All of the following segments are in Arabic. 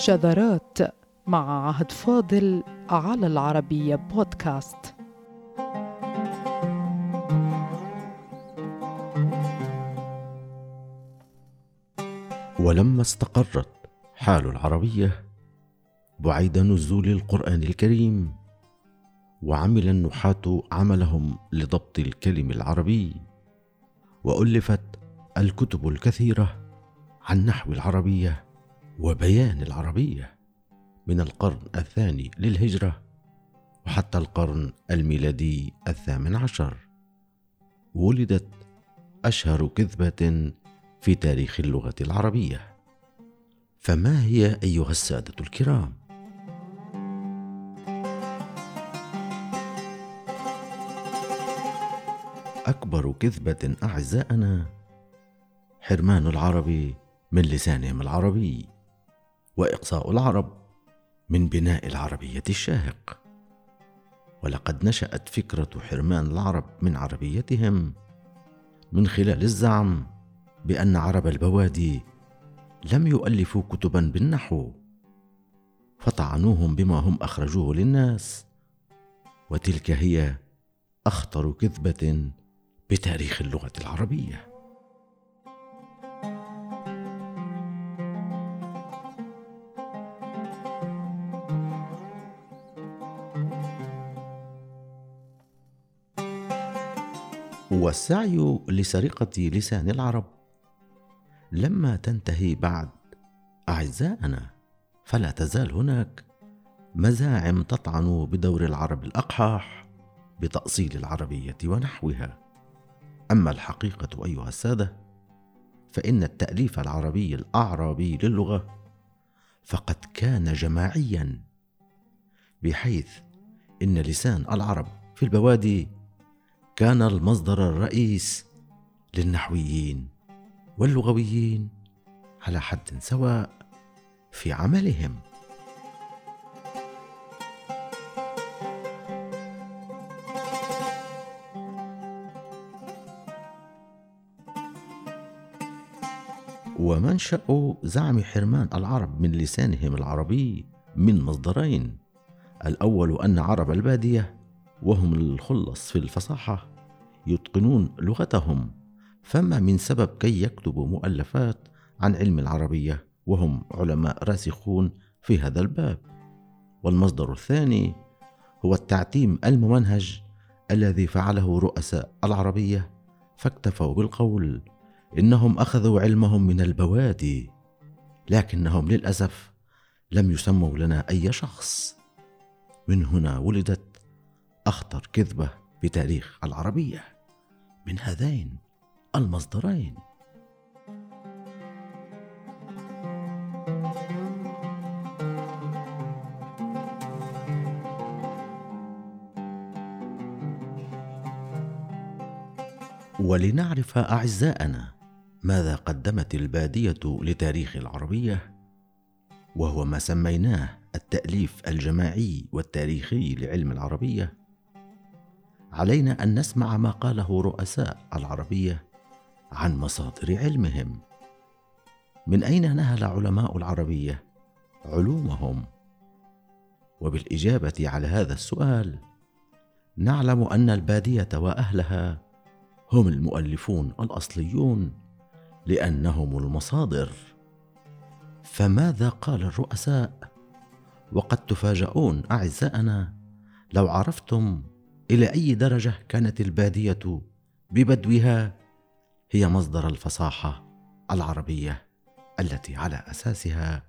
شذرات مع عهد فاضل على العربية بودكاست. ولما استقرت حال العربية بعيد نزول القرآن الكريم وعمل النحاة عملهم لضبط الكلم العربي وألفت الكتب الكثيرة عن نحو العربية. وبيان العربية من القرن الثاني للهجرة وحتى القرن الميلادي الثامن عشر. ولدت أشهر كذبة في تاريخ اللغة العربية. فما هي أيها السادة الكرام؟ أكبر كذبة أعزائنا حرمان العرب من لسانهم العربي. وإقصاء العرب من بناء العربية الشاهق. ولقد نشأت فكرة حرمان العرب من عربيتهم من خلال الزعم بأن عرب البوادي لم يؤلفوا كتبا بالنحو فطعنوهم بما هم أخرجوه للناس وتلك هي أخطر كذبة بتاريخ اللغة العربية والسعي لسرقة لسان العرب. لما تنتهي بعد أعزائنا فلا تزال هناك مزاعم تطعن بدور العرب الأقحاح بتأصيل العربية ونحوها. أما الحقيقة أيها السادة فإن التأليف العربي الأعرابي للغة فقد كان جماعيا بحيث إن لسان العرب في البوادي كان المصدر الرئيس للنحويين واللغويين على حد سواء في عملهم. ومنشأ زعم حرمان العرب من لسانهم العربي من مصدرين. الأول أن عرب البادية وهم الخلص في الفصاحة يتقنون لغتهم. فما من سبب كي يكتبوا مؤلفات عن علم العربية وهم علماء راسخون في هذا الباب. والمصدر الثاني هو التعتيم الممنهج الذي فعله رؤساء العربية فاكتفوا بالقول إنهم أخذوا علمهم من البوادي لكنهم للأسف لم يسموا لنا أي شخص. من هنا ولدت أخطر كذبة بتاريخ العربية من هذين المصدرين. ولنعرف أعزائنا ماذا قدمت البادية لتاريخ العربية وهو ما سميناه التأليف الجماعي والتاريخي لعلم العربية علينا أن نسمع ما قاله رؤساء العربية عن مصادر علمهم. من أين نهل علماء العربية علومهم؟ وبالإجابة على هذا السؤال نعلم أن البادية وأهلها هم المؤلفون الأصليون لأنهم المصادر. فماذا قال الرؤساء؟ وقد تفاجؤون أعزائنا لو عرفتم إلى أي درجة كانت البادية ببدوها هي مصدر الفصاحة العربية التي على أساسها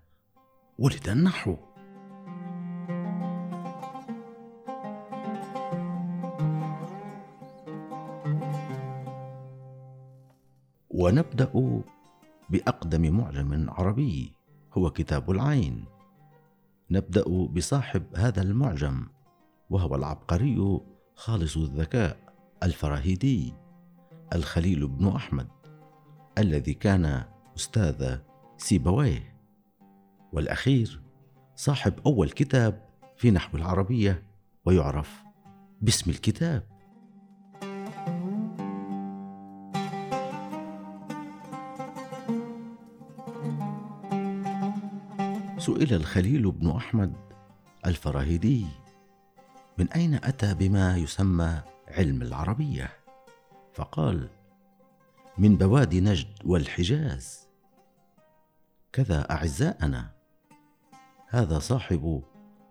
ولد النحو. ونبدأ بأقدم معجم عربي هو كتاب العين. نبدأ بصاحب هذا المعجم وهو العبقري خالص الذكاء الفراهيدي الخليل بن أحمد الذي كان أستاذ سيبويه. والأخير صاحب أول كتاب في نحو العربية ويعرف باسم الكتاب. سئل الخليل بن أحمد الفراهيدي من أين أتى بما يسمى علم العربية؟ فقال من بوادي نجد والحجاز. كذا أعزاءنا. هذا صاحب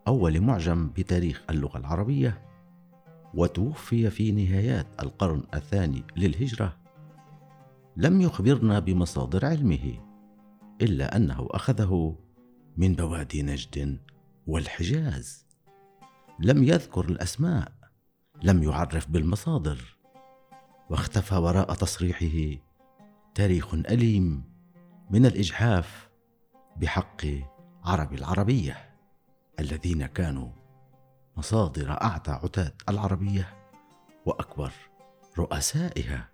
أول معجم بتاريخ اللغة العربية وتوفي في نهايات القرن الثاني للهجرة. لم يخبرنا بمصادر علمه إلا أنه أخذه من بوادي نجد والحجاز. لم يذكر الأسماء لم يعرف بالمصادر. واختفى وراء تصريحه. تاريخ أليم من الإجحاف بحق عرب العربية الذين كانوا مصادر اعتى عتاة العربية وأكبر رؤسائها.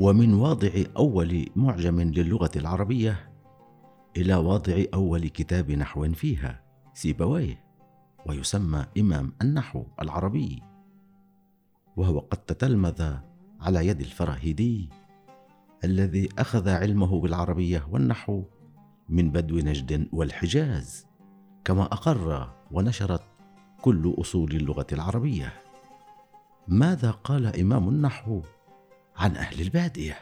ومن واضع أول معجم للغة العربية إلى واضع أول كتاب نحو فيها سيبويه ويسمى إمام النحو العربي وهو قد تتلمذ على يد الفراهيدي الذي أخذ علمه بالعربية والنحو من بدو نجد والحجاز كما أقر ونشرت كل أصول اللغة العربية. ماذا قال إمام النحو؟ عن أهل البادية.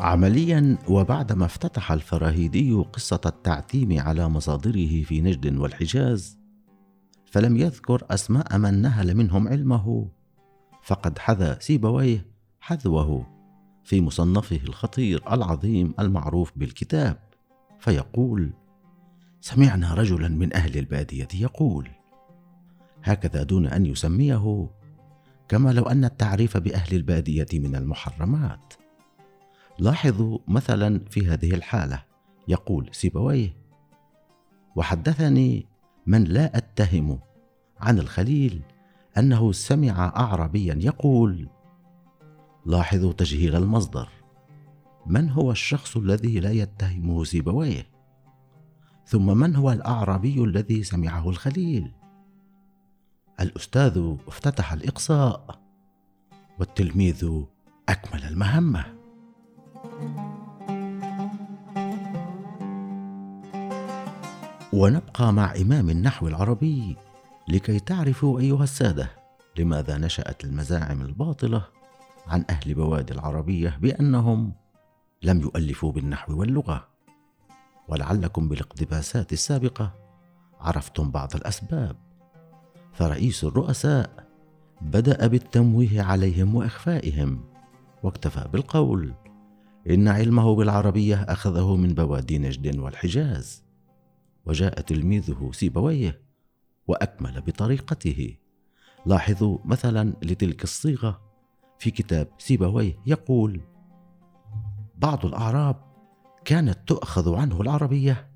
عمليا وبعدما افتتح الفراهيدي قصة التعتيم على مصادره في نجد والحجاز فلم يذكر أسماء من نهل منهم علمه فقد حذا سيبويه حذوه. في مصنفه الخطير العظيم المعروف بالكتاب فيقول سمعنا رجلا من أهل البادية يقول هكذا دون أن يسميه كما لو أن التعريف بأهل البادية من المحرمات. لاحظوا مثلا في هذه الحالة يقول سيبويه وحدثني من لا أتهم عن الخليل أنه سمع اعرابيا يقول لاحظوا تجهيل المصدر. من هو الشخص الذي لا يتهمه سيبويه ثم من هو الأعرابي الذي سمعه الخليل؟ الأستاذ افتتح الإقصاء والتلميذ أكمل المهمة. ونبقى مع إمام النحو العربي لكي تعرفوا أيها السادة لماذا نشأت المزاعم الباطلة؟ عن أهل بوادي العربية بأنهم لم يؤلفوا بالنحو واللغة. ولعلكم بالاقتباسات السابقة عرفتم بعض الأسباب. فرئيس الرؤساء بدأ بالتمويه عليهم وإخفائهم واكتفى بالقول إن علمه بالعربية أخذه من بوادي نجد والحجاز. وجاء تلميذه سيبويه وأكمل بطريقته لاحظوا مثلا لتلك الصيغة في كتاب سيبويه يقول بعض الأعراب كانت تؤخذ عنه العربية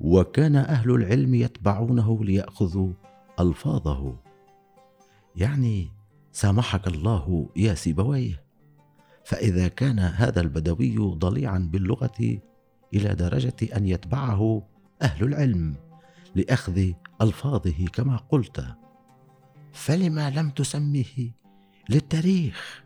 وكان أهل العلم يتبعونه ليأخذوا ألفاظه. يعني سامحك الله يا سيبويه فإذا كان هذا البدوي ضليعا باللغة إلى درجة أن يتبعه أهل العلم لأخذ ألفاظه كما قلت. فلما لم تسمه للتاريخ.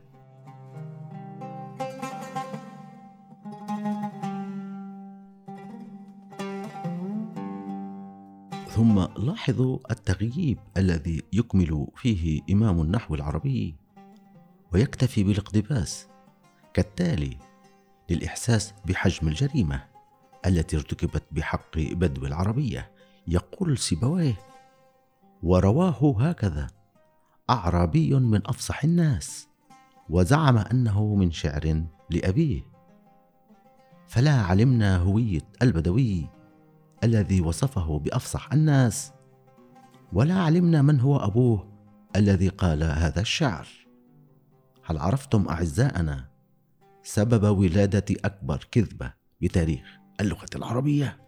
ثم لاحظوا التغييب الذي يكمل فيه إمام النحو العربي ويكتفي بالاقتباس كالتالي للإحساس بحجم الجريمة التي ارتكبت بحق بدو العربية يقول سيبويه ورواه هكذا. أعرابي من أفصح الناس وزعم أنه من شعر لأبيه. فلا علمنا هوية البدوي الذي وصفه بأفصح الناس ولا علمنا من هو أبوه الذي قال هذا الشعر. هل عرفتم اعزائنا سبب ولادة أكبر كذبة بتاريخ اللغة العربية؟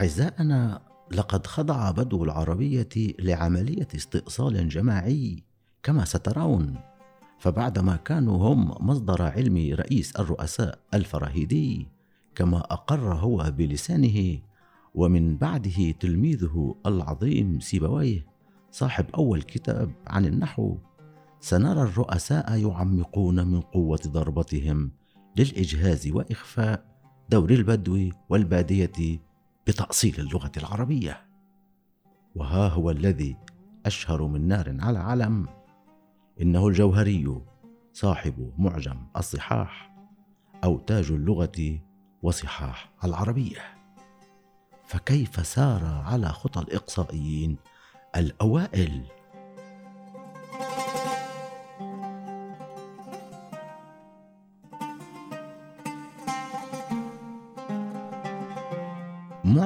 أعزائنا لقد خضع بدو العربية لعملية استئصال جماعي كما سترون. فبعدما كانوا هم مصدر علم رئيس الرؤساء الفراهيدي كما أقر هو بلسانه ومن بعده تلميذه العظيم سيبويه صاحب أول كتاب عن النحو. سنرى الرؤساء يعمقون من قوة ضربتهم للإجهاز وإخفاء دور البدو والبادية بتأصيل اللغة العربية. وها هو الذي أشهر من نار على علم. إنه الجوهري صاحب معجم الصحاح أو تاج اللغة وصحاح العربية. فكيف سار على خطى الإقصائيين الأوائل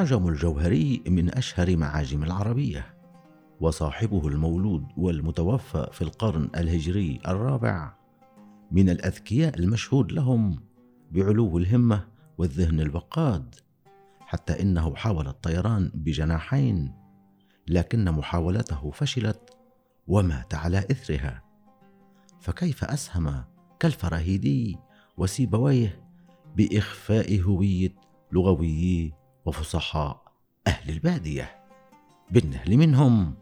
معجم الجوهري من أشهر معاجم العربية وصاحبه المولود والمتوفى في القرن الهجري الرابع. من الأذكياء المشهود لهم بعلو الهمة والذهن الوقاد حتى إنه حاول الطيران بجناحين لكن محاولته فشلت ومات على إثرها. فكيف أسهم كالفراهيدي وسيبويه بإخفاء هوية لغويي وفصحاء أهل البادية بالنهل منهم.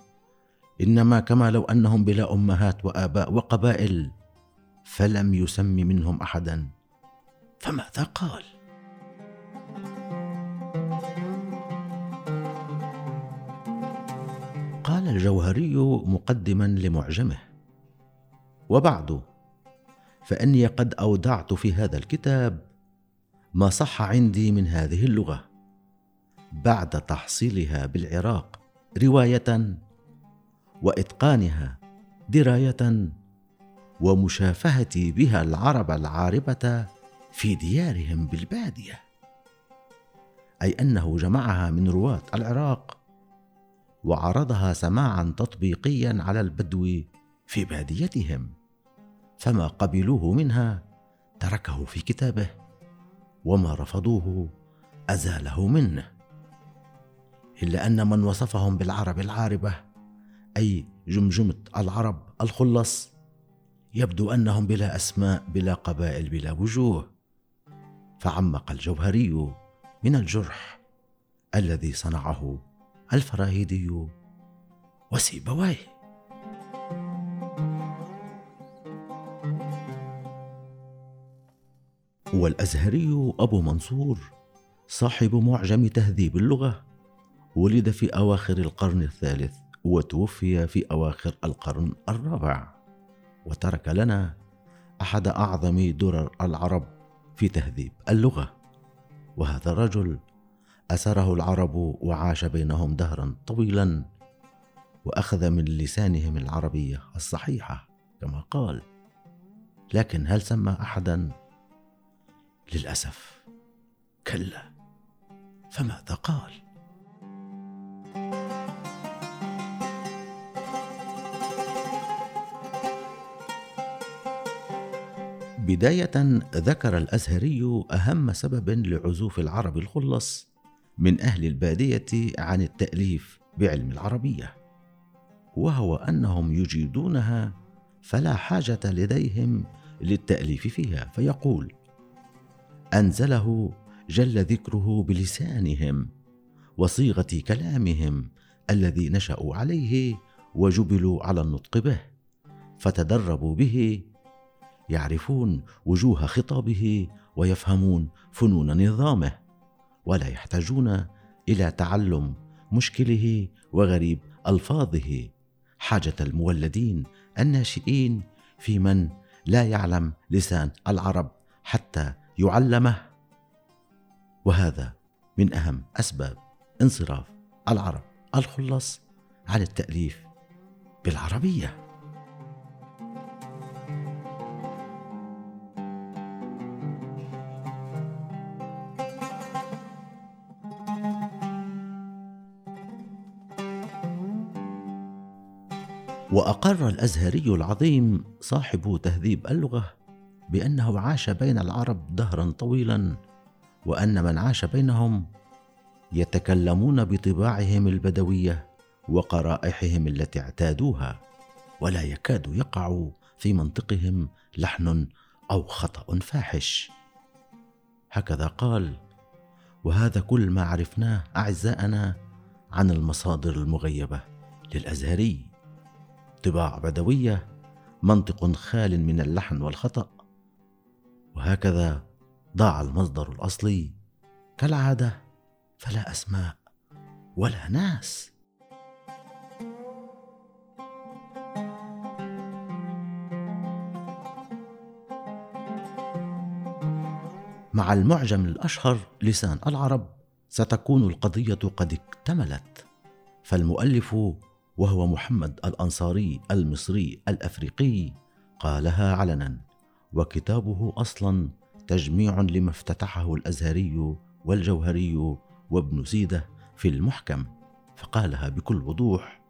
إنما كما لو أنهم بلا أمهات وآباء وقبائل فلم يسم منهم أحدا فماذا قال؟ قال الجوهري مقدما لمعجمه. وبعد فإني قد أودعت في هذا الكتاب ما صح عندي من هذه اللغة. بعد تحصيلها بالعراق رواية وإتقانها دراية ومشافهتي بها العرب العاربة في ديارهم بالبادية. أي أنه جمعها من رواة العراق وعرضها سماعا تطبيقيا على البدو في باديتهم فما قبلوه منها تركه في كتابه وما رفضوه أزاله منه. إلا أن من وصفهم بالعرب العاربة أي جمجمة العرب الخلص يبدو أنهم بلا أسماء بلا قبائل بلا وجوه. فعمق الجوهري من الجرح الذي صنعه الفراهيدي وسيبويه. والأزهري أبو منصور صاحب معجم تهذيب اللغة ولد في أواخر القرن الثالث وتوفي في أواخر القرن الرابع. وترك لنا أحد أعظم درر العرب في تهذيب اللغة. وهذا الرجل أسره العرب وعاش بينهم دهرا طويلا وأخذ من لسانهم العربية الصحيحة كما قال. لكن هل سمى أحدا؟ للأسف كلا. فماذا قال؟ بداية ذكر الأزهري أهم سبب لعزوف العرب الخلص من أهل البادية عن التأليف بعلم العربية وهو أنهم يجيدونها فلا حاجة لديهم للتأليف فيها فيقول أنزله جل ذكره بلسانهم وصيغة كلامهم الذي نشأوا عليه وجبلوا على النطق به فتدربوا به يعرفون وجوه خطابه ويفهمون فنون نظامه ولا يحتاجون إلى تعلم مشكله وغريب ألفاظه. حاجة المولدين الناشئين في من لا يعلم لسان العرب حتى يعلمه. وهذا من أهم أسباب انصراف العرب الخلص عن التأليف بالعربية. وأقر الأزهري العظيم صاحب تهذيب اللغة بأنه عاش بين العرب دهرا طويلا وأن من عاش بينهم يتكلمون بطباعهم البدوية وقرائحهم التي اعتادوها ولا يكاد يقع في منطقهم لحن أو خطأ فاحش. هكذا قال وهذا كل ما عرفناه أعزائنا عن المصادر المغيبة للأزهري. طباع بدوية منطق خال من اللحن والخطأ. وهكذا ضاع المصدر الأصلي. كالعادة فلا أسماء ولا ناس. مع المعجم الأشهر لسان العرب ستكون القضية قد اكتملت. فالمؤلف وهو محمد الأنصاري المصري الأفريقي. قالها علنا. وكتابه أصلا تجميع لما افتتحه الأزهري والجوهري وابن سيده في المحكم. فقالها بكل وضوح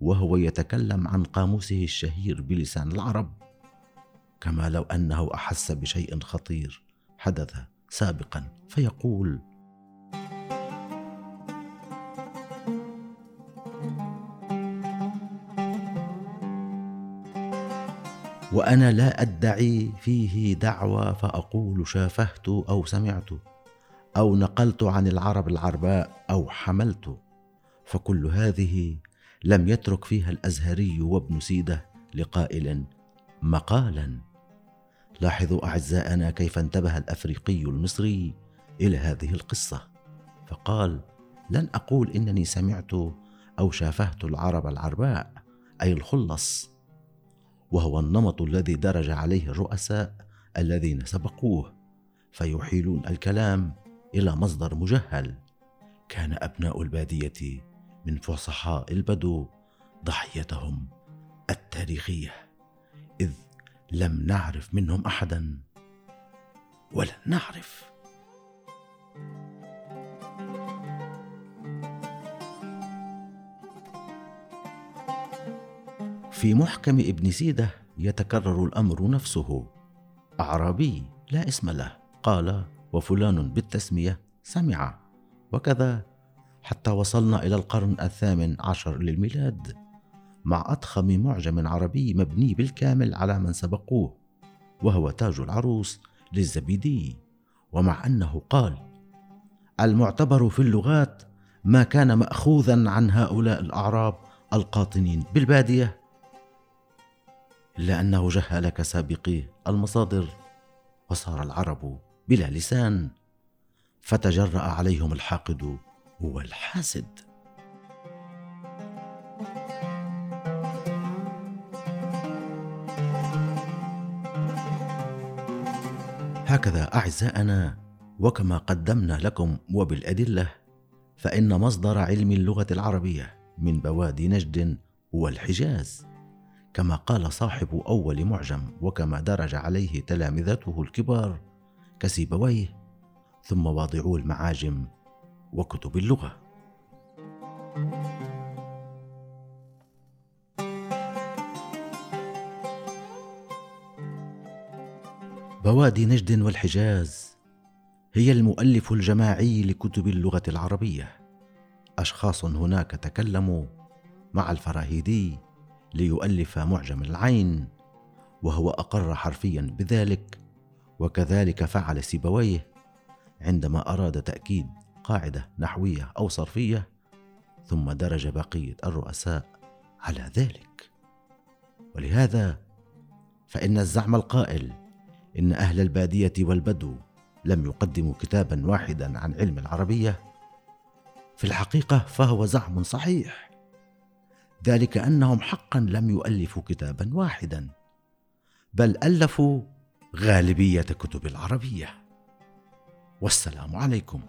وهو يتكلم عن قاموسه الشهير بلسان العرب. كما لو أنه أحس بشيء خطير حدث سابقا. فيقول وأنا لا أدعي فيه دعوى فأقول شافهت أو سمعت أو نقلت عن العرب العرباء أو حملت. فكل هذه لم يترك فيها الأزهري وابن سيدة لقائل مقالا. لاحظوا اعزائنا كيف انتبه الأفريقي المصري إلى هذه القصة. فقال لن أقول إنني سمعت أو شافهت العرب العرباء أي الخلص. وهو النمط الذي درج عليه الرؤساء الذين سبقوه فيحيلون الكلام إلى مصدر مجهل. كان أبناء البادية من فصحاء البدو ضحيتهم التاريخية إذ لم نعرف منهم احدا. ولن نعرف. في محكم ابن سيده يتكرر الأمر نفسه. أعرابي لا اسم له. قال وفلان بالتسمية سمع. وكذا حتى وصلنا إلى القرن الثامن عشر للميلاد. مع أضخم معجم عربي مبني بالكامل على من سبقوه وهو تاج العروس للزبيدي. ومع أنه قال المعتبر في اللغات ما كان ماخوذا عن هؤلاء الأعراب القاطنين بالبادية. الا انه جهل كسابقيه المصادر وصار العرب بلا لسان فتجرأ عليهم الحاقد والحاسد. هكذا اعزائنا وكما قدمنا لكم وبالأدلة فإن مصدر علم اللغة العربية من بوادي نجد والحجاز. كما قال صاحب أول معجم وكما درج عليه تلامذته الكبار كسيبويه ثم واضعو المعاجم وكتب اللغة. بوادي نجد والحجاز هي المؤلف الجماعي لكتب اللغة العربية. أشخاص هناك تكلموا مع الفراهيدي ليؤلف معجم العين وهو أقر حرفيا بذلك وكذلك فعل سيبويه عندما أراد تأكيد قاعدة نحوية أو صرفية ثم درج بقية الرؤساء على ذلك. ولهذا فإن الزعم القائل إن أهل البادية والبدو لم يقدموا كتابا واحدا عن علم العربية في الحقيقة فهو زعم صحيح. ذلك أنهم حقا لم يؤلفوا كتابا واحدا بل ألفوا غالبية كتب العربية. والسلام عليكم.